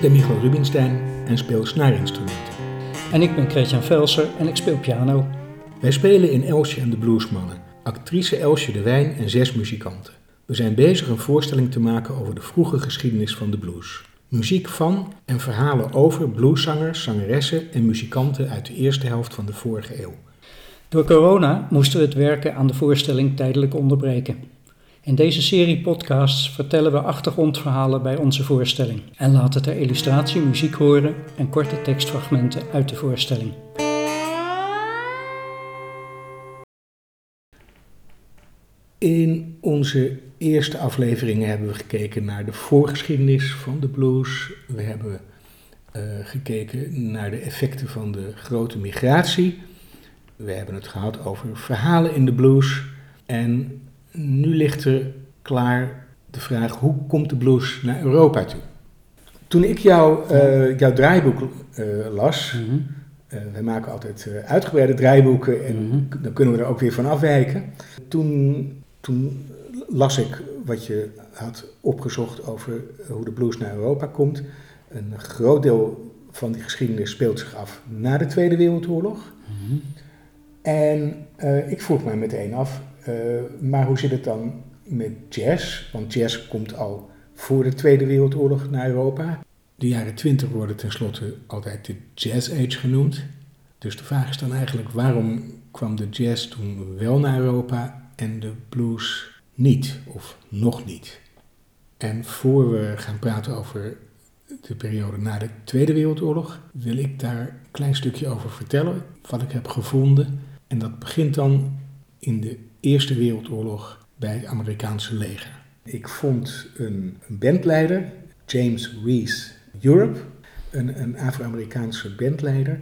Ik ben Michael Rubinstein en speel snaarinstrumenten. En ik ben Christian Velser en ik speel piano. Wij spelen in Elsje en de Bluesmannen, actrice Elsje de Wijn en zes muzikanten. We zijn bezig een voorstelling te maken over de vroege geschiedenis van de blues. Muziek van en verhalen over blueszangers, zangeressen en muzikanten uit de eerste helft van de vorige eeuw. Door corona moesten we het werken aan de voorstelling tijdelijk onderbreken. In deze serie podcasts vertellen we achtergrondverhalen bij onze voorstelling en laten ter illustratie muziek horen en korte tekstfragmenten uit de voorstelling. In onze eerste afleveringen hebben we gekeken naar de voorgeschiedenis van de blues. We hebben uh, gekeken naar de effecten van de grote migratie. We hebben het gehad over verhalen in de blues. En nu ligt er klaar de vraag: hoe komt de blues naar Europa toe? Toen ik jou, uh, jouw draaiboek uh, las, mm -hmm. uh, wij maken altijd uitgebreide draaiboeken en mm -hmm. dan kunnen we er ook weer van afwijken. Toen, toen las ik wat je had opgezocht over hoe de blues naar Europa komt. Een groot deel van die geschiedenis speelt zich af na de Tweede Wereldoorlog. Mm -hmm. En ik vroeg mij meteen af, maar hoe zit het dan met jazz? Want jazz komt al voor de Tweede Wereldoorlog naar Europa. De jaren twintig worden tenslotte altijd de Jazz Age genoemd. Dus de vraag is dan eigenlijk waarom kwam de jazz toen wel naar Europa en de blues niet of nog niet? En voor we gaan praten over de periode na de Tweede Wereldoorlog, wil ik daar een klein stukje over vertellen, wat ik heb gevonden. En dat begint dan in de Eerste Wereldoorlog bij het Amerikaanse leger. Ik vond een, bandleider, James Reese Europe, een, een Afro-Amerikaanse bandleider.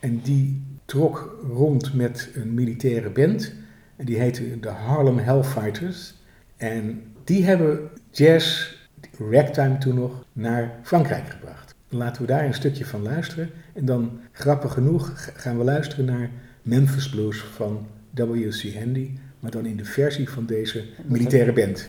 En die trok rond met een militaire band. En die heette de Harlem Hellfighters. En die hebben jazz, ragtime toen nog, naar Frankrijk gebracht. Laten we daar een stukje van luisteren. En dan, grappig genoeg, gaan we luisteren naar Memphis Blues van W.C. Handy maar dan in de versie van deze militaire band.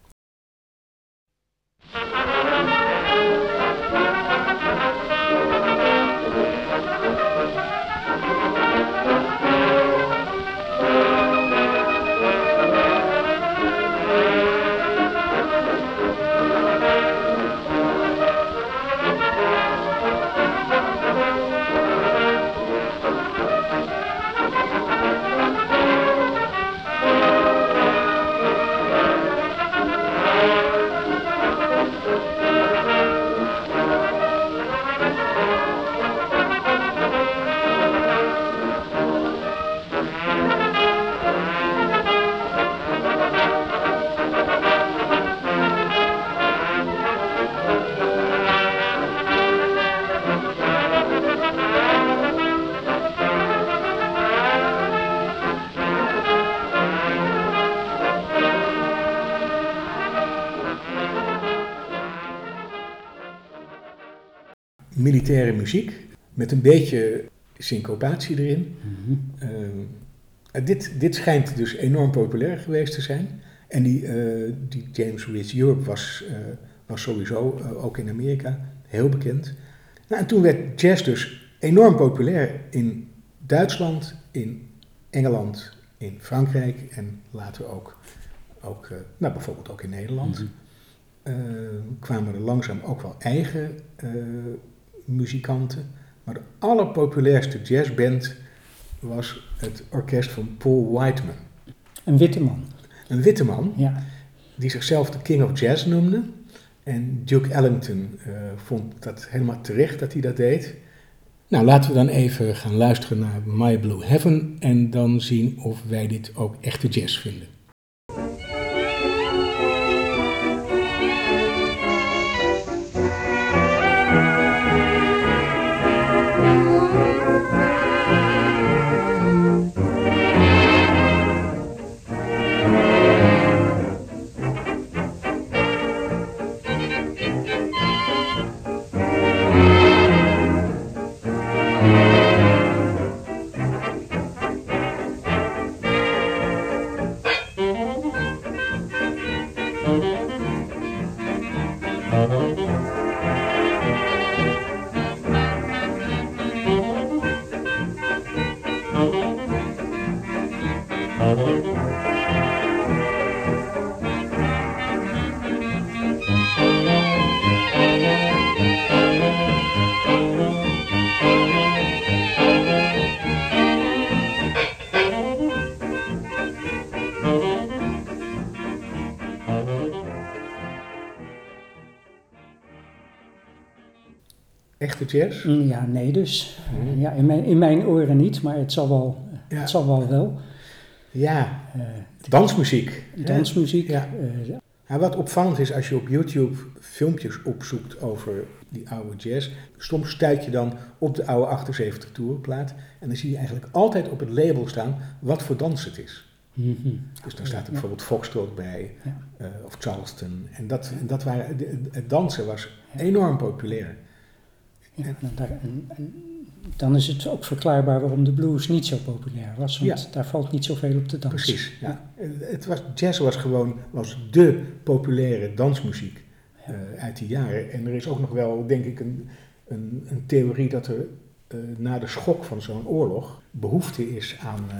Militaire muziek met een beetje syncopatie erin. Mm -hmm. uh, dit, dit schijnt dus enorm populair geweest te zijn. En die, uh, die James Reese Europe was, uh, was sowieso ook in Amerika heel bekend. Nou, en toen werd jazz dus enorm populair in Duitsland, in Engeland, in Frankrijk en later ook, ook nou, bijvoorbeeld ook in Nederland. Mm -hmm. kwamen er langzaam ook wel eigen muzikanten. Maar de allerpopulairste jazzband was het orkest van Paul Whiteman. Een witte man. Een witte man, ja. die zichzelf de King of Jazz noemde. En Duke Ellington uh, vond dat helemaal terecht dat hij dat deed. Nou, laten we dan even gaan luisteren naar My Blue Heaven en dan zien of wij dit ook echte jazz vinden. Echte jazz? Ja, nee dus. Ja, in, mijn, in mijn oren niet, maar het zal wel, Ja. het zal wel wel. Ja, Eh, dansmuziek. dansmuziek. Ja. eh, Ja, wat opvallend is als je op YouTube filmpjes opzoekt over die oude jazz, soms stuit je dan op de oude 78 tourplaat en dan zie je eigenlijk altijd op het label staan wat voor dans het is. mhm. Dus dan staat er bijvoorbeeld Foxtrot bij, eh, of Charleston. En dat, en dat waren, de- het dansen was enorm populair. Ja, en daar, en, en dan is het ook verklaarbaar waarom de blues niet zo populair was, want Ja. daar valt niet zoveel op te dansen. Precies. Ja. Het was, jazz was gewoon was de populaire dansmuziek eh, uit die jaren. En er is ook nog wel, denk ik, een, een, een theorie dat er eh, na de schok van zo'n oorlog behoefte is aan. eh,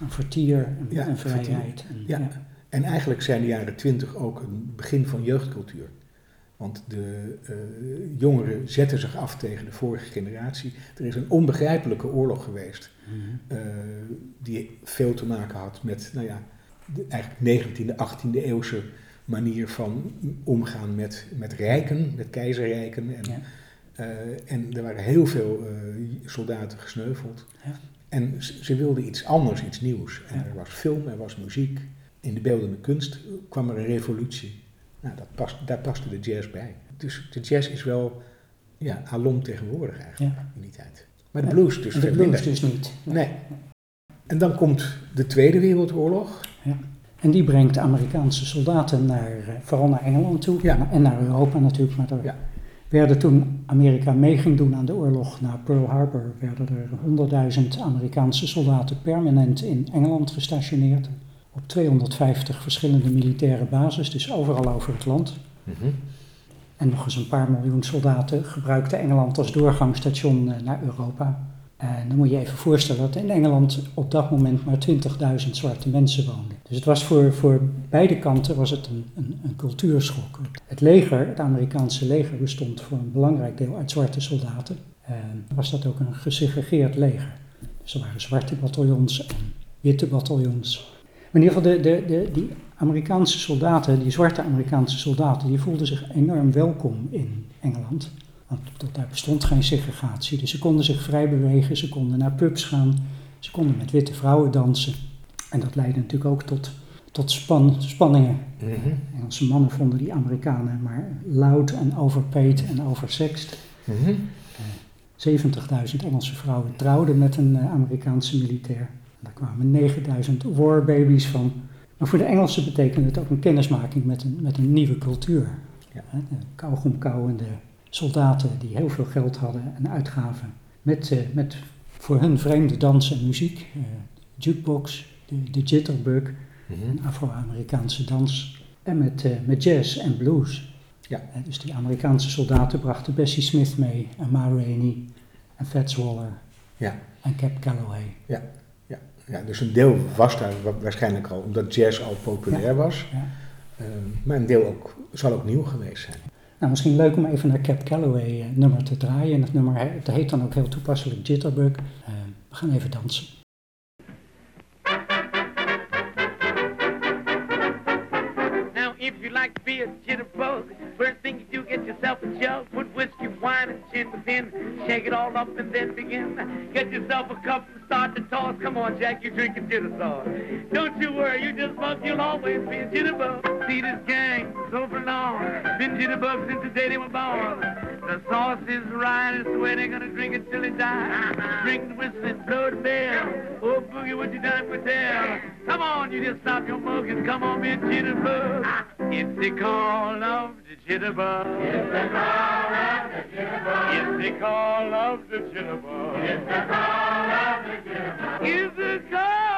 Een vertier en, Ja, en vertier. vrijheid. En, Ja. ja. en eigenlijk zijn de jaren twintig ook een begin van jeugdcultuur. Want de eh, jongeren zetten zich af tegen de vorige generatie. Er is een onbegrijpelijke oorlog geweest. Mhm. eh, die veel te maken had met, nou ja, de eigenlijk 19e, 18e eeuwse manier van omgaan met, met rijken, met keizerrijken. En, Ja. eh, en er waren heel veel soldaten gesneuveld. Ja. En ze, ze wilden iets anders, iets nieuws. En Ja. er was film, er was muziek. In de beeldende kunst kwam er een revolutie. Nou, dat past, daar paste de jazz bij. Dus de jazz is wel ja, alom tegenwoordig eigenlijk Ja. in die tijd. Maar de Ja. blues dus En de blues minder. dus niet. Nee. En dan komt de Tweede Wereldoorlog. En die brengt Amerikaanse soldaten naar, eh, vooral naar Engeland toe Ja. en naar Europa natuurlijk. Maar er Ja. werden toen Amerika mee ging doen aan de oorlog na Pearl Harbor, werden er 100.000 Amerikaanse soldaten permanent in Engeland gestationeerd. Op 250 verschillende militaire bases, dus overal over het land. En nog eens een paar miljoen soldaten gebruikten Engeland als doorgangsstation eh, naar Europa. En dan moet je je even voorstellen dat in Engeland op dat moment maar 20.000 zwarte mensen woonden. Dus het was voor, voor beide kanten was het een, een, een cultuurschok. Het leger, het Amerikaanse leger, bestond voor een belangrijk deel uit zwarte soldaten. En was dat ook een gesegregeerd leger. Dus er waren zwarte bataljons en witte bataljons. Maar in ieder geval, de, de, de, die Amerikaanse soldaten, die zwarte Amerikaanse soldaten, die voelden zich enorm welkom in Engeland. Want tot daar bestond geen segregatie. Dus ze konden zich vrij bewegen, ze konden naar pubs gaan, ze konden met witte vrouwen dansen. En dat leidde natuurlijk ook tot, tot span, spanningen. Engelse mannen vonden die Amerikanen maar loud en overpaid en oversext. 70.000 Engelse vrouwen trouwden met een eh, Amerikaanse militair. Daar kwamen 9000 warbabies van. Maar voor de Engelsen betekende het ook een kennismaking met een, met een nieuwe cultuur. Ja. De kauwgomkauwende soldaten die heel veel geld hadden en uitgaven. Met, eh, met voor hun vreemde dans en muziek. eh, jukebox, de, de jitterbug, een Afro-Amerikaanse dans. En met, eh, met jazz en blues. Ja. Dus die Amerikaanse soldaten brachten Bessie Smith mee, en Ma Rainey, en Fats Waller, Ja. en Cap Calloway. Ja, dus een deel was daar wa- waarschijnlijk al, omdat jazz al populair was. Ja. Eh, maar een deel ook, zal ook nieuw geweest zijn. Nou, misschien leuk om even naar Cap Calloway eh, nummer te draaien. En het nummer het heet dan ook heel toepasselijk Jitterbug. Eh, we gaan even dansen. Now, if you like to be a jitterbug, first thing you do, get yourself a jug, put whiskey, wine, and gin within, shake it all up and then begin. Get yourself a cup and start to toss. Come on, Jack, you're drinking jitter sauce. Don't you worry, you just bug, you'll always be a jitterbug. See this gang, so for long, been jitterbugs since the day they were born. The sauce is right, it's the way they're gonna drink it till they die. Drink the whistle and blow the bell. Oh, boogie, what you done for tell? Come on, you just stop your mug and come on, be a jitterbug. It's the call of the jitterbug. It's the call of the jitterbug. It's the call of the jitterbug. It's the call of the jitterbug. It's the call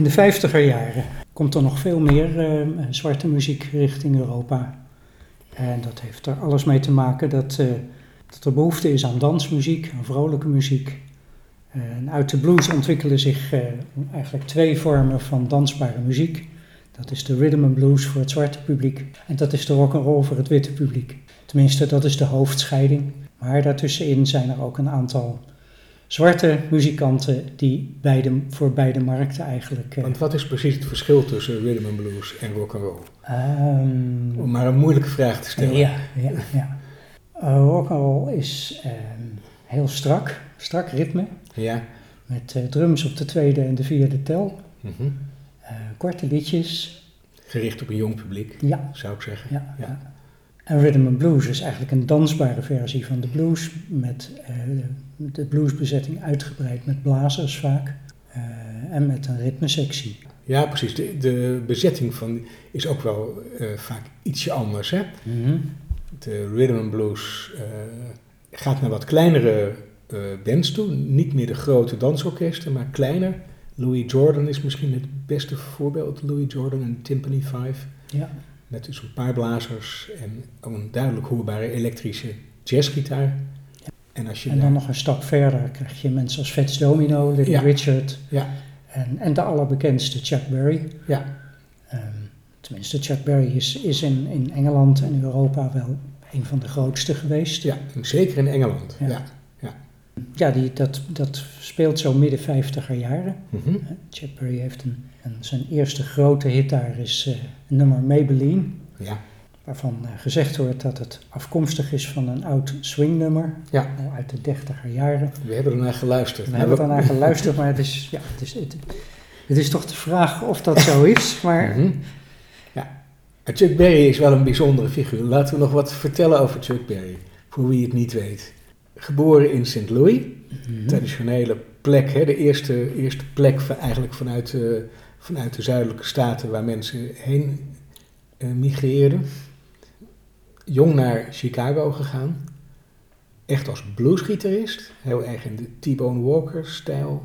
In de vijftiger jaren komt er nog veel meer eh, zwarte muziek richting Europa. En dat heeft er alles mee te maken dat, eh, dat er behoefte is aan dansmuziek, aan vrolijke muziek. Uit de blues ontwikkelen zich eh, eigenlijk twee vormen van dansbare muziek. Dat is de rhythm and blues voor het zwarte publiek en dat is de rock and roll voor het witte publiek. Tenminste, dat is de hoofdscheiding. Maar daartussenin zijn er ook een aantal zwarte muzikanten die beide, voor beide markten eigenlijk. eh, Want wat is precies het verschil tussen rhythm and blues en rock and roll? ehm, Om maar een moeilijke vraag te stellen. Ja, ja, ja. Uh, rock'n'roll is ehm, heel strak, strak ritme. Ja. Met eh, drums op de tweede en de vierde tel. Mhm. Eh, korte liedjes. Gericht op een jong publiek, Ja, zou ik zeggen. ja, Ja. ja. En rhythm and blues is eigenlijk een dansbare versie van de blues. Met eh, de bluesbezetting uitgebreid met blazers vaak. eh, en met een ritmesectie. Ja, precies. De, de bezetting van is ook wel eh, vaak ietsje anders. Hè? De rhythm and blues gaat naar wat kleinere bands toe. Niet meer de grote dansorkesten, maar kleiner. Louis Jordan is misschien het beste voorbeeld. Louis Jordan en Timpani 5. Ja, Met dus een paar blazers en een duidelijk hoorbare elektrische jazzgitaar. En als je en daar- dan nog een stap verder krijg je mensen als Fats Domino, Little Ja. Richard. Ja, En, en de allerbekendste Chuck Berry. ja, Ehm, tenminste, Chuck Berry is, is in, in Engeland en Europa wel een van de grootste geweest. ja, zeker in Engeland. Ja. Ja. Die, dat, dat speelt zo midden vijftiger jaren. Chuck Berry heeft een, een, zijn eerste grote hit daar is eh, nummer Maybelline. ja. Waarvan eh, gezegd wordt dat het afkomstig is van een oud swingnummer. Ja. al uit de dertiger jaren. We hebben ernaar geluisterd. We hebben daarnaar geluisterd, maar het is, ja, het, is, het, het is toch de vraag of dat zo is. Maar Mhm. Ja. Chuck Berry is wel een bijzondere figuur. Laten we nog wat vertellen over Chuck Berry, voor wie het niet weet. Geboren in St. Louis, Mhm. traditionele plek, hè, de eerste, eerste plek van, eigenlijk vanuit, vanuit de zuidelijke staten waar mensen heen eh, migreerden. Jong naar Chicago gegaan, echt als bluesgitarist, heel erg in de T-Bone Walker-stijl.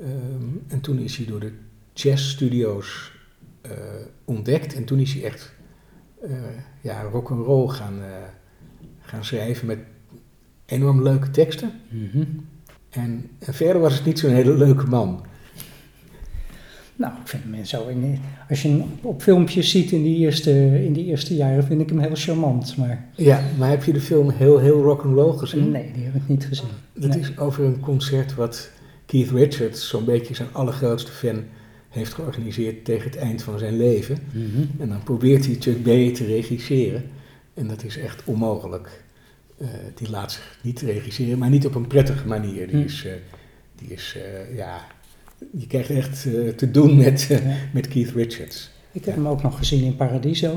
Ehm, en toen is hij door de jazzstudio's eh, ontdekt en toen is hij echt eh ja, rock and roll gaan, gaan schrijven met enorm leuke teksten. Mhm. En, en verder was het niet zo'n hele leuke man. Nou, ik vind hem zo. In, als je hem op filmpjes ziet in die, eerste, in die eerste jaren, vind ik hem heel charmant. Maar Ja, maar heb je de film heel, heel rock and roll gezien? nee, die heb ik niet gezien. Dat Nee. is over een concert wat Keith Richards, zo'n beetje zijn allergrootste fan, heeft georganiseerd tegen het eind van zijn leven. Mhm. En dan probeert hij Chuck Berry te regisseren. En dat is echt onmogelijk. Eh, die laat zich niet regisseren, maar niet op een prettige manier. Die Hm. is, eh, die is eh, ja, je krijgt echt te doen met, met Keith Richards. Ik heb hem ook nog gezien in Paradiso.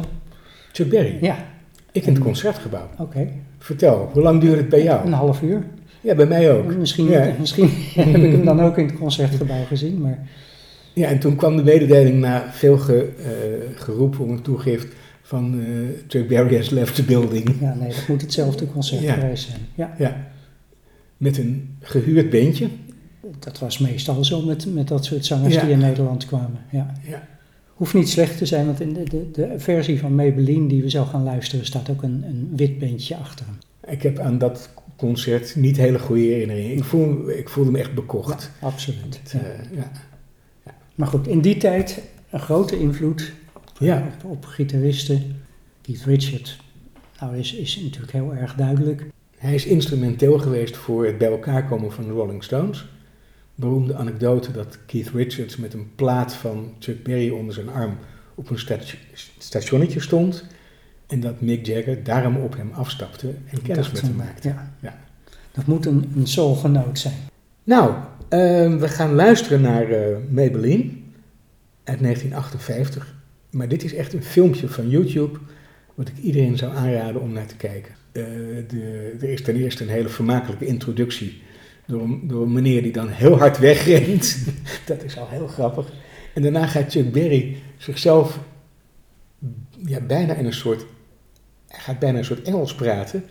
Chuck Berry, Ja, ik in het concertgebouw. oké. Vertel, hoe lang duurde het bij Een jou? half uur. Ja, bij mij ook. Misschien, Ja. misschien heb ik hem dan ook in het concertgebouw gezien. Maar Ja, en toen kwam de mededeling na veel ge, eh, geroep om een toegift van eh, Chuck Berry has left the building. ja, nee, dat moet hetzelfde concert Ja. geweest zijn. Ja, Ja, met een gehuurd bandje. dat was meestal zo met, met dat soort zangers Ja. die in Nederland kwamen. Ja. Ja. Hoeft niet slecht te zijn, want in de, de, de versie van Maybelline die we zo gaan luisteren staat ook een, een wit bandje achter hem. Ik heb aan dat concert niet hele goede herinneringen. Ik, voel, ik voelde me echt bekocht. Absoluut. Het, eh, ja. Maar goed, in die tijd een grote invloed Ja. op, op gitaristen. Keith Richards nou, is, is natuurlijk heel erg duidelijk. Hij is instrumenteel geweest voor het bij elkaar komen van de Rolling Stones. Beroemde anekdote dat Keith Richards met een plaat van Chuck Berry onder zijn arm op een sta- stationnetje stond. En dat Mick Jagger daarom op hem afstapte en kennis met hem maakte. Ja. Ja. Dat moet een, een soulgenoot zijn. Nou, eh, we gaan luisteren naar eh, Maybelline uit 1958. Maar dit is echt een filmpje van YouTube, wat ik iedereen zou aanraden om naar te kijken. Eh, de, er is ten eerste een hele vermakelijke introductie door een, door een meneer die dan heel hard wegrent. Dat is al heel grappig. En daarna gaat Chuck Berry zichzelf ja, bijna in een soort... Hij gaat bijna een soort Engels praten.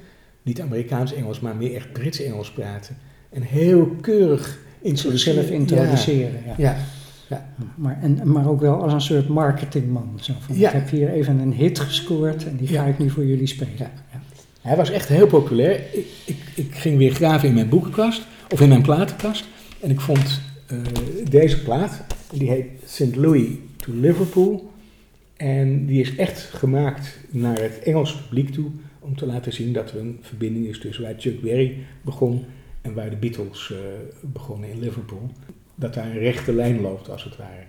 Niet Amerikaans Engels, maar meer echt Brits Engels praten. En heel keurig Zichzelf introduceren. introduceren. Ja. Ja, Ja. Maar, en, maar ook wel als een soort marketingman. Zo van, Ja. Ik heb hier even een hit gescoord en die ga ik nu voor jullie spelen. Hij was echt heel populair. Ik, ik, ik ging weer graven in mijn boekenkast, of in mijn platenkast. En ik vond eh, deze plaat, die heet St. Louis to Liverpool. En die is echt gemaakt naar het Engelse publiek toe, om te laten zien dat er een verbinding is tussen waar Chuck Berry begon en waar de Beatles eh, begonnen in Liverpool. Dat daar een rechte lijn loopt, als het ware.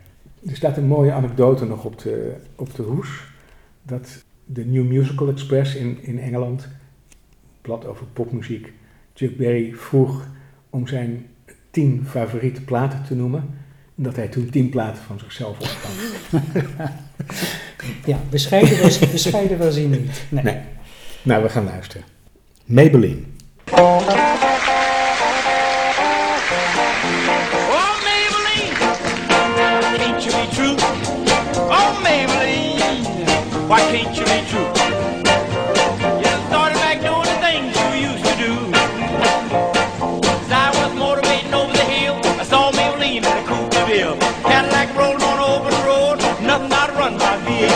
Er staat een mooie anekdote nog op de, op de hoes. Dat de New Musical Express in, in Engeland, blad over popmuziek, Chuck Berry vroeg om zijn tien favoriete platen te noemen. En dat hij toen tien platen van zichzelf opkwam. Ja, bescheiden was, bescheiden was hij niet. Nee. Nee. Nou, we gaan luisteren. Maybelline.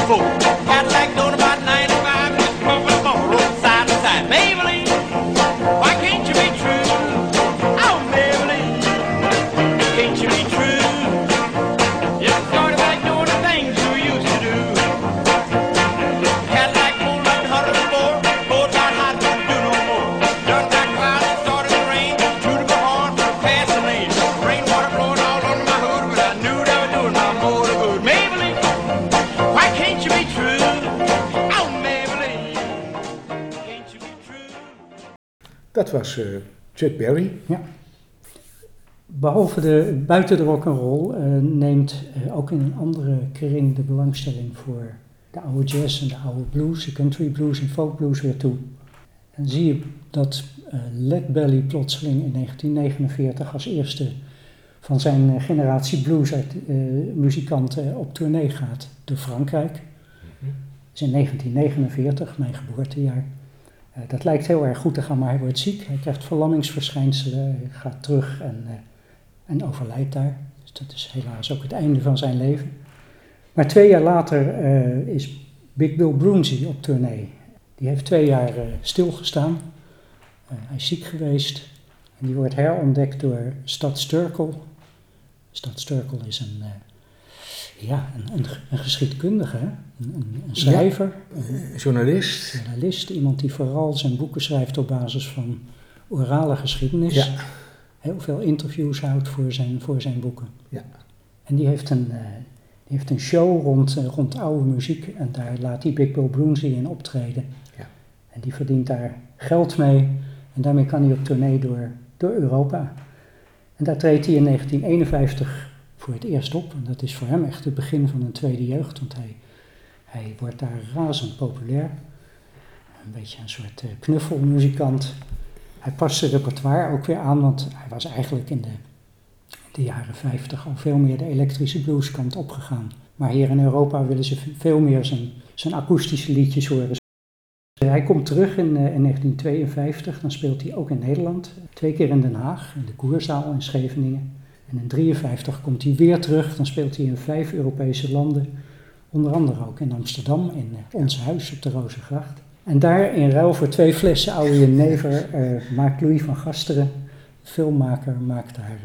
Oh. Dat was eh, Chuck Berry. Ja. Behalve de, buiten de rock'n'roll eh, neemt eh, ook in een andere kring de belangstelling voor de oude jazz en de oude blues, de country blues en folk blues weer toe. En zie je dat eh Led Belly plotseling in 1949 als eerste van zijn generatie bluesmuzikanten op tournee gaat door Frankrijk. Dat is in 1949, mijn geboortejaar. Eh, dat lijkt heel erg goed te gaan, maar hij wordt ziek. Hij krijgt verlammingsverschijnselen, hij gaat terug en, eh, en overlijdt daar. Dus dat is helaas ook het einde van zijn leven. Maar twee jaar later eh, is Big Bill Broonzy op tournee. Die heeft twee jaar stilgestaan. Hij is ziek geweest. En die wordt herontdekt door Stad Sturkel. Stad Sturkel is een, ja, een, een, een geschiedkundige? Een, een, een schrijver, Eh, journalist. journalist, iemand die vooral zijn boeken schrijft op basis van orale geschiedenis. Ja. Heel veel interviews houdt voor zijn, voor zijn boeken. Ja. En die heeft een, eh, die heeft een show rond, eh, rond oude muziek en daar laat hij Big Bill Broonzy in optreden. Ja. En die verdient daar geld mee en daarmee kan hij op tournee door, door Europa. En daar treedt hij in 1951 voor het eerst op. En dat is voor hem echt het begin van een tweede jeugd, want hij, hij wordt daar razend populair. Een beetje een soort eh, knuffelmuzikant. Hij past zijn repertoire ook weer aan, want hij was eigenlijk in de, de jaren 50 al veel meer de elektrische blueskant opgegaan. Maar hier in Europa willen ze veel meer zijn, zijn akoestische liedjes horen. Hij komt terug in, eh, in 1952, dan speelt hij ook in Nederland. Twee keer in Den Haag, in de Koerzaal in Scheveningen. En in 1953 komt hij weer terug, dan speelt hij in vijf Europese landen. Onder andere ook in Amsterdam, in eh, ons huis op de Rozengracht. En daar in ruil voor twee flessen oude jenever eh, maakt Louis van Gasteren, filmmaker, maakt daar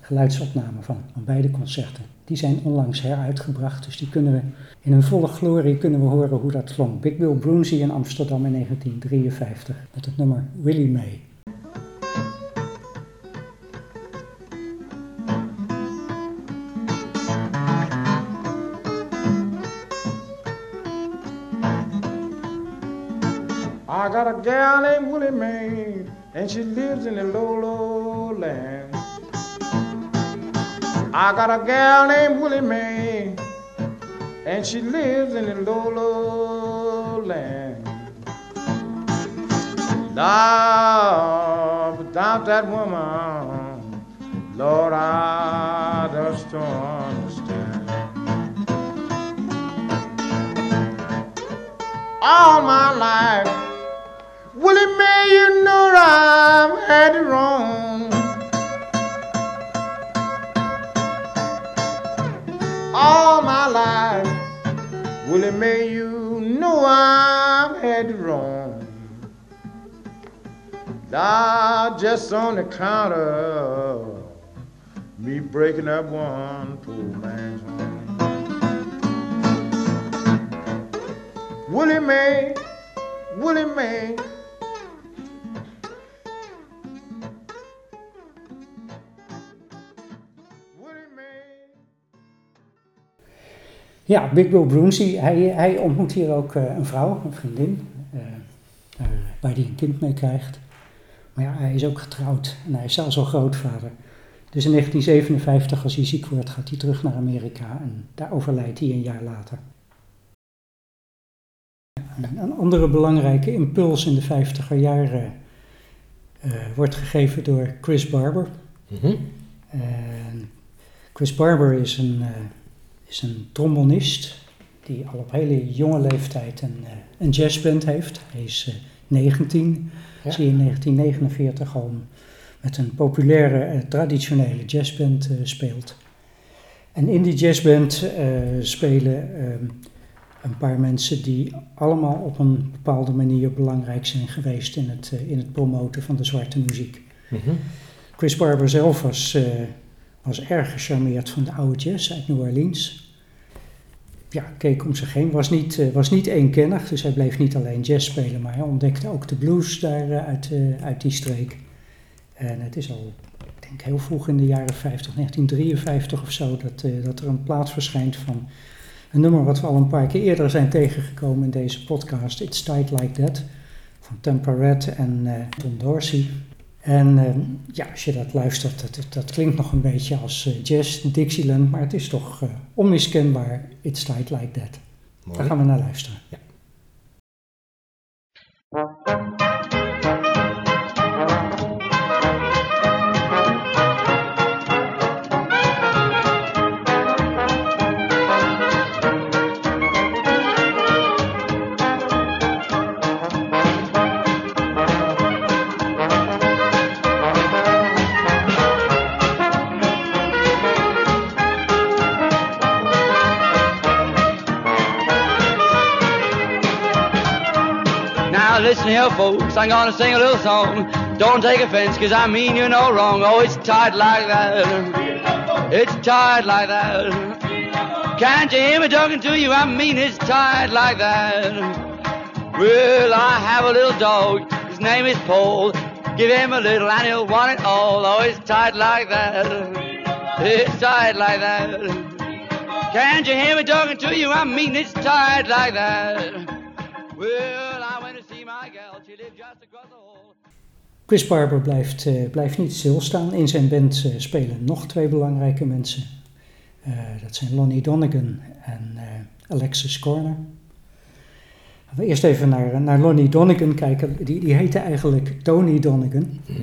geluidsopnamen van, van beide concerten. Die zijn onlangs heruitgebracht, dus die kunnen we in hun volle glorie kunnen we horen hoe dat klonk. Big Bill Broonzy in Amsterdam in 1953 met het nummer Willie May. Gal named Willie Mae, and she lives in the low, land. I got a gal named Willie Mae, and she lives in the low, low land. Love, without that woman, Lord, I just don't understand. All my life, Willie Mae, you know I'm head it wrong. All my life, Willie Mae, you know I'm head it wrong. Ah, just on the counter, me breaking up one poor man's home. Willie Mae, Willie Mae. Ja, Big Bill Brunsey, hij, hij ontmoet hier ook eh, een vrouw, een vriendin, eh, daar- waar hij een kind mee krijgt. Maar ja, hij is ook getrouwd en hij is zelfs al grootvader. Dus in 1957, als hij ziek wordt, gaat hij terug naar Amerika en daar overlijdt hij een jaar later. Een, andere belangrijke impuls in de 50er jaren eh, wordt gegeven door Chris Barber. Mhm. Chris Barber is een, eh, is een trombonist die al op hele jonge leeftijd een, eh, een jazzband heeft. Hij is eh, 19, Ja. zie je in 1949 al met een populaire eh, traditionele jazzband eh, speelt. En in die jazzband eh, spelen ehm, een paar mensen die allemaal op een bepaalde manier belangrijk zijn geweest in het, eh, in het promoten van de zwarte muziek. Mhm. Chris Barber zelf was, eh, was erg gecharmeerd van de oude jazz uit New Orleans. Ja, keek om zich heen, was niet, eh, was niet eenkennig, dus hij bleef niet alleen jazz spelen, maar hij ontdekte ook de blues daar eh, uit, eh, uit die streek. En het is al, ik denk heel vroeg in de jaren 50, 1953 of zo, dat, dat er een plaat verschijnt van een nummer wat we al een paar keer eerder zijn tegengekomen in deze podcast, It's Tight Like That, van Tampa Red en eh, Tom Dorsey. En eh, ja, als je dat luistert, dat, dat klinkt nog een beetje als eh, jazz, Dixieland, maar het is toch eh, onmiskenbaar It's Tight Like That. Mooi. Daar gaan we naar luisteren. Here, folks, I'm gonna sing a little song. Don't take offense, cause I mean you no wrong. Oh, it's tight like that. It's tight like that. Can't you hear me talking to you? I mean it's tight like that. Well, I have a little dog. His name is Paul. Give him a little and he'll want it all. Oh, it's tight like that. It's tight like that. Can't you hear me talking to you? I mean it's tight like that. Well, Chris Barber blijft, eh, blijft niet stilstaan. In zijn band eh, spelen nog twee belangrijke mensen. Eh, dat zijn Lonnie Donegan en Alexis Corner. Laten we eerst even naar, naar Lonnie Donegan kijken. Die, die heette eigenlijk Tony Donegan. Mhm.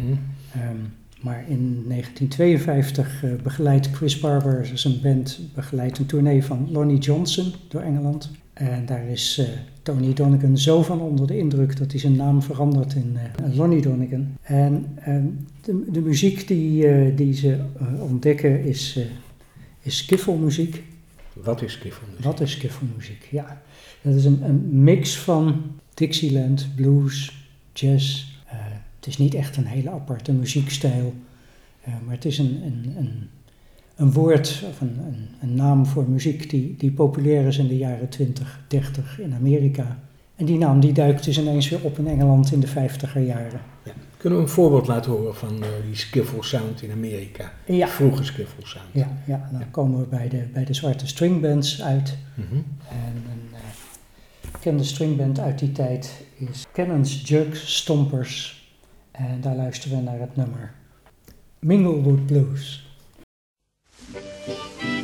Ehm, maar in 1952 eh, begeleidt Chris Barber zijn band begeleidt een tournee van Lonnie Johnson door Engeland. En daar is eh, Tony Donegan zo van onder de indruk dat hij zijn naam verandert in eh, Lonnie Donegan. En ehm, de, de muziek die, eh, die ze eh, ontdekken is, eh is skiffelmuziek. Wat is kiffelmuziek? Wat is skiffelmuziek? Ja, dat is een, een mix van Dixieland, blues, jazz. Eh, het is niet echt een hele aparte muziekstijl, eh, maar het is een, een, een, een woord of een, een, een naam voor muziek die, die populair is in de jaren 20, 30 in Amerika. En die naam die duikt dus ineens weer op in Engeland in de 50er jaren. Ja. Kunnen we een voorbeeld laten horen van eh, die skiffle sound in Amerika? Ja. Vroege skiffle sound. Ja, ja dan komen we bij de, bij de zwarte stringbands uit. Mhm. En een eh, bekende stringband uit die tijd is Cannons, Jugs, Stompers. En daar luisteren we naar het nummer Minglewood Blues. Thank you.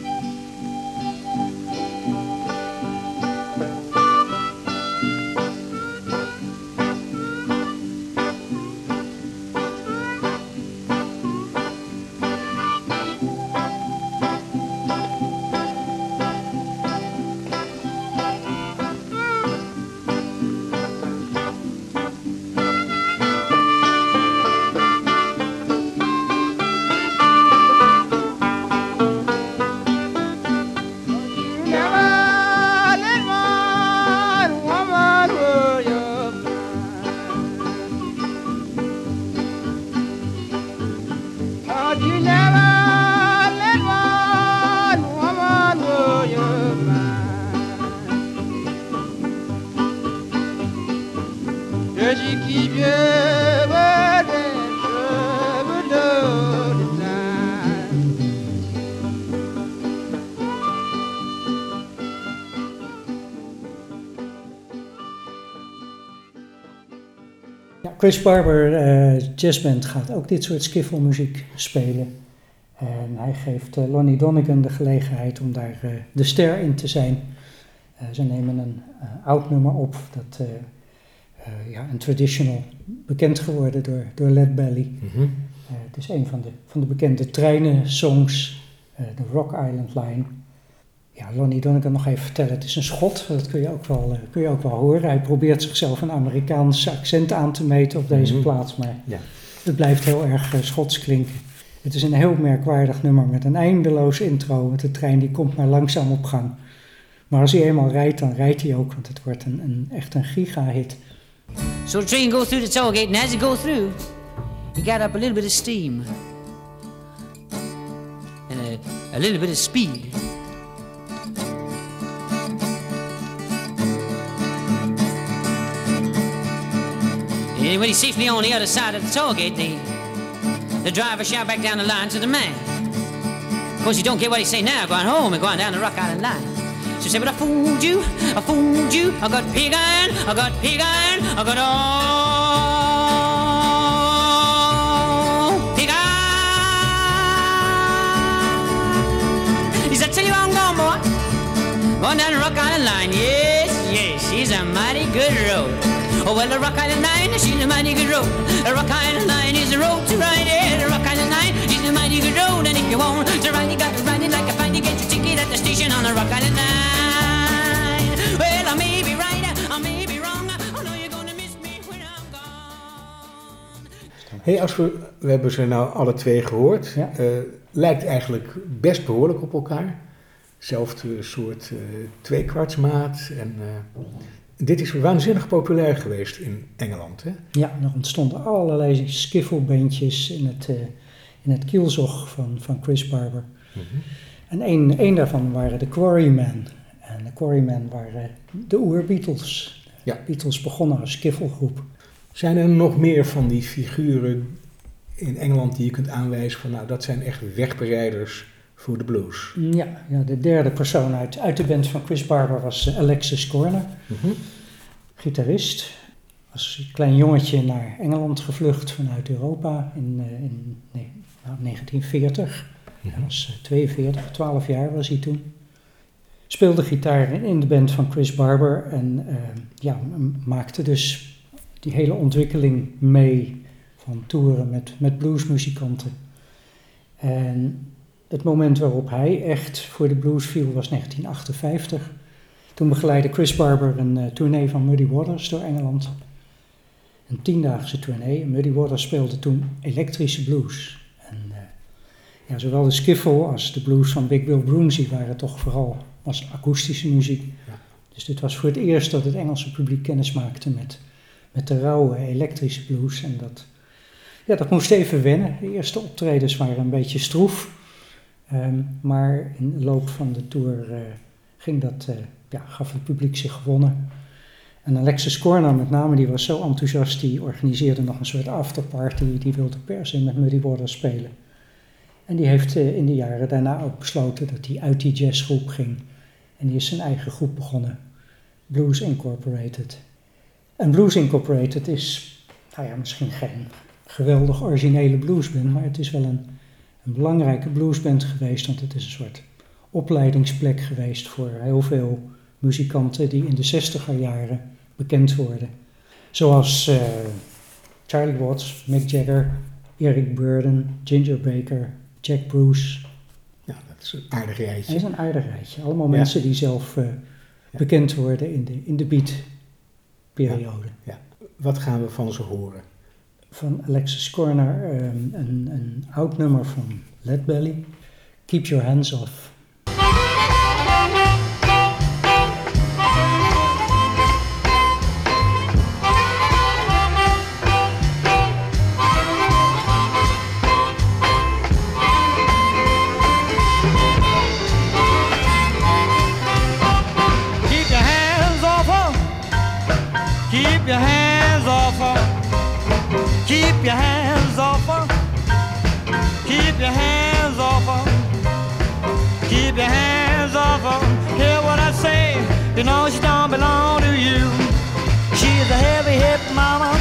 Chris Barber eh Jazzband gaat ook dit soort skiffelmuziek spelen. En hij geeft eh, Lonnie Donegan de gelegenheid om daar eh, de ster in te zijn. Ze nemen een oud nummer op, dat ja, een traditional, bekend geworden door, door Led Belly. Mhm. Het is een van de, van de bekende treinen-songs, de Rock Island Line. Ja, Lonnie Donegan nog even vertellen, het is een schot, dat kun je ook wel, eh, kun je ook wel horen. Hij probeert zichzelf een Amerikaans accent aan te meten op deze Mhm. plaats, maar Ja. het blijft heel erg eh, schots klinken. Het is een heel merkwaardig nummer met een eindeloos intro, met de trein die komt maar langzaam op gang. Maar als hij eenmaal rijdt, dan rijdt hij ook, want het wordt een, een, echt een giga-hit. So the train goes through the toll gate, and as it goes through, he got up a little bit of steam and a, a little bit of speed. And when he's safely on the other side of the toll gate, the, the driver shout back down the line to the man. Of course, you don't get what he say now, going home and going down the Rock Island line. She said, but I fooled you, I fooled you, I got pig iron, I got pig iron, I got all pig iron. He said, tell you I'm going, boy. Going down the Rock Island line, yes, yes, she's a mighty good road. Oh, well, the Rock Island line, she's a mighty good road. The Rock Island line is the road to ride it. The Rock Island line is a mighty good road. And if you want to ride, you got to ride it like a fine to get your ticket at the station on the Rock Island line. Well, I may be right, I may be wrong. I know you're gonna miss me when I'm gone. Hey, als we, we hebben ze nou alle twee gehoord. Ja. Eh, lijkt eigenlijk best behoorlijk op elkaar. Zelfde soort eh tweekwartsmaat. En, eh, dit is waanzinnig populair geweest in Engeland. Hè? Ja, er ontstonden allerlei skiffelbandjes in het, eh, in het kielzog van, van Chris Barber. En één, één daarvan waren de Quarrymen. En de Quarrymen waren de oer-Beatles. Ja. Beatles begonnen als skiffelgroep. Zijn er nog meer van die figuren in Engeland die je kunt aanwijzen van nou dat zijn echt wegbereiders voor de blues? Ja, ja, de derde persoon uit, uit de band van Chris Barber was eh, Alexis Corner, Mhm. gitarist. Als klein jongetje naar Engeland gevlucht vanuit Europa in, eh, in nee, nou, 1940. Hij was eh, 42, 12 jaar was hij toen. Speelde gitaar in- in de band van Chris Barber en eh, ja, maakte dus die hele ontwikkeling mee van toeren met, met bluesmuzikanten. En het moment waarop hij echt voor de blues viel was 1958. Toen begeleidde Chris Barber een eh, tournee van Muddy Waters door Engeland. Een tiendaagse tournee. Muddy Waters speelde toen elektrische blues. En eh, ja, zowel de skiffle als de blues van Big Bill Broomsey waren toch vooral als akoestische muziek. Ja. Dus dit was voor het eerst dat het Engelse publiek kennis maakte met, met de rauwe elektrische blues. En dat, ja, dat moest even wennen. De eerste optredens waren een beetje stroef. Ehm, maar in de loop van de tour eh, ging dat, eh, ja, gaf het publiek zich gewonnen. En Alexis Corner met name, die was zo enthousiast, die organiseerde nog een soort afterparty. Die wilde per se met Muddy Waters spelen. En die heeft eh, in de jaren daarna ook besloten dat hij uit die jazzgroep ging. En die is zijn eigen groep begonnen, Blues Incorporated. En Blues Incorporated is, nou ja, misschien geen geweldig originele bluesband, maar het is wel een, een belangrijke bluesband geweest, want het is een soort opleidingsplek geweest voor heel veel muzikanten die in de zestiger jaren bekend worden. Zoals eh, Charlie Watts, Mick Jagger, Eric Burden, Ginger Baker, Jack Bruce. Ja, dat is een aardig rijtje. Het is een aardig rijtje. Allemaal Ja. mensen die zelf eh, bekend worden in de, in de beat-periode. Wat gaan we van ze horen? Van Alexis Corner ehm, een, een oud nummer van Led Belly, Keep Your Hands Off. Your hands off her. Keep your hands off her. Keep your hands off her. Hear what I say. You know she don't belong to you. She's a heavy hip mama.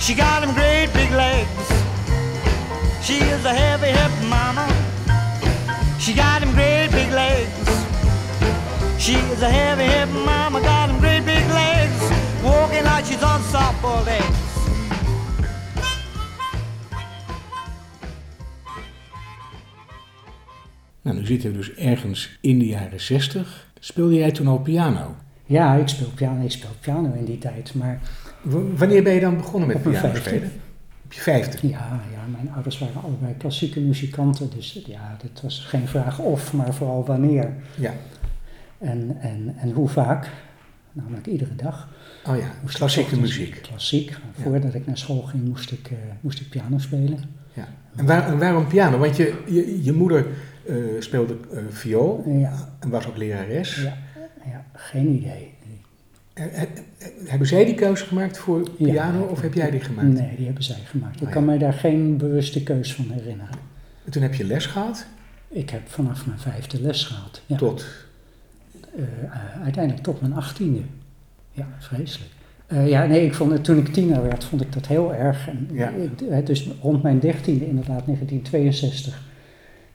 She got them great big legs. She is a heavy hip mama. She got them great big legs. She is a heavy hip mama, got them great big legs. Walking like she's on softball legs. Nou, nu zitten we dus ergens in de jaren 60. Speelde jij toen al piano? Ja, ik speel piano, ik speel piano in die tijd, maar W- wanneer ben je dan begonnen met piano vijfde. spelen? Op je vijfde? ja, ja, mijn ouders waren allebei klassieke muzikanten, dus ja, dat was geen vraag of, maar vooral wanneer Ja. en, en, en hoe vaak. Namelijk iedere dag. Oh ja, Moest klassieke muziek. Klassiek. Voordat ik naar school ging, moest ik, eh, moest ik piano spelen. Ja. En, waar- en waarom piano? Want je, je, je moeder eh, speelde eh, viool Ja, en was ook lerares. ja, ja geen idee. Eh, Hebben zij die keuze gemaakt voor Ja. piano of heb jij die gemaakt? Nee, die hebben zij gemaakt. Ik Oh, kan mij daar geen bewuste keus van herinneren. En toen heb je les gehad Ik heb vanaf mijn vijfde les gehad. Ja. tot... Uiteindelijk tot mijn achttiende. Ja, vreselijk. Eh, ja, nee, ik vond het, toen ik tiener werd, vond ik dat heel erg. En, Ja. dus rond mijn dertiende, inderdaad, 1962,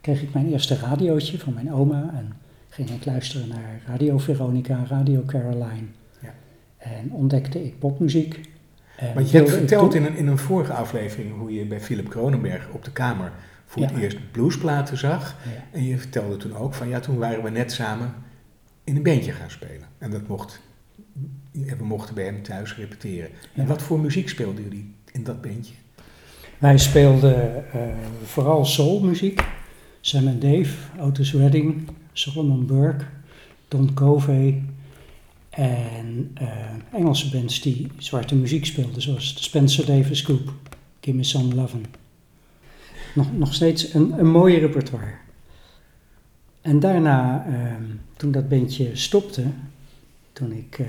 kreeg ik mijn eerste radiootje van mijn oma. En ging ik luisteren naar Radio Veronica, Radio Caroline. Ja. En ontdekte ik popmuziek. Want je hebt verteld in een, in een vorige aflevering hoe je bij Philip Kronenberg op de kamer voor het eerst bluesplaten zag. Ja. En je vertelde toen ook van ja, toen waren we net samen in een bandje gaan spelen. En dat mocht, we mochten bij hem thuis repeteren. En wat voor muziek speelden jullie in dat bandje? Wij speelden eh, vooral soulmuziek. Sam en Dave, Otis Redding, Solomon Burke, Don Covey. En eh, Engelse bands die zwarte muziek speelden, zoals de Spencer Davis Group, Give Me Some Lovin'. Nog, nog steeds een, een mooi repertoire. En daarna, ehm, toen dat bandje stopte, toen ik eh,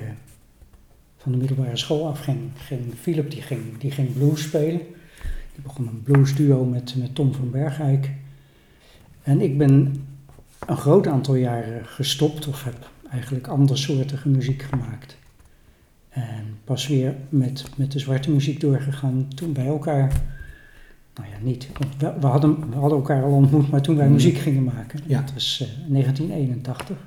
van de middelbare school afging, ging Philip die ging, die ging blues spelen. Die begon een bluesduo met, met Tom van Bergijk. En ik ben een groot aantal jaren gestopt of heb eigenlijk andersoortige muziek gemaakt. En pas weer met, met de zwarte muziek doorgegaan toen bij elkaar. Nou ja, niet. We, we, hadden, we hadden elkaar al ontmoet, maar toen wij Mhm. muziek gingen maken. Ja. Dat was eh, 1981.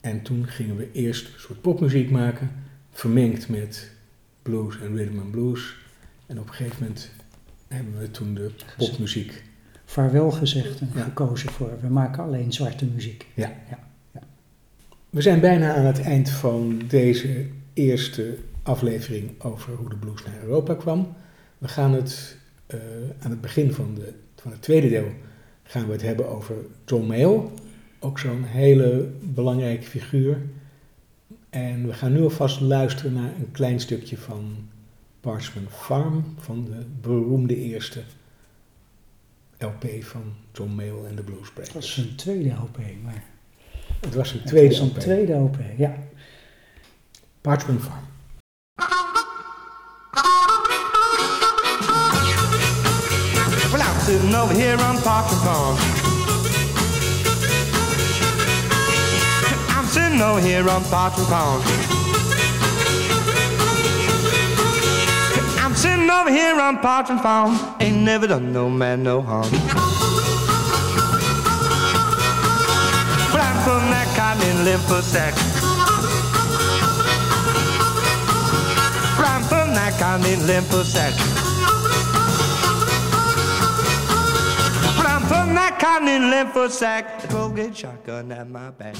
En toen gingen we eerst een soort popmuziek maken, vermengd met blues en rhythm and blues. En op een gegeven moment hebben we toen de popmuziek. Vaarwel gezegd en Ja. gekozen voor. We maken alleen zwarte muziek. Ja. Ja, ja. We zijn bijna aan het eind van deze eerste aflevering over hoe de blues naar Europa kwam. We gaan het eh, aan het begin van, de, van het tweede deel gaan we het hebben over John Mayall. Ook zo'n hele belangrijke figuur. En we gaan nu alvast luisteren naar een klein stukje van Parchment Farm, van de beroemde eerste LP van John Mayall en de Blues Dat was een tweede LP, maar Het was het tweede was een LP. tweede LP, ja. Parchment Farm. Well, I'm sitting over here on Parkin Farm. I'm sitting over here on Parkin Farm. Sitting over here on Parkin Farm. Ain't never done no man no harm. But I'm from that cotton in Lymphosac. But I'm from that cotton in Lymphosac. But I'm from that cotton in Lymphosac. A 12 gauge shotgun at my back.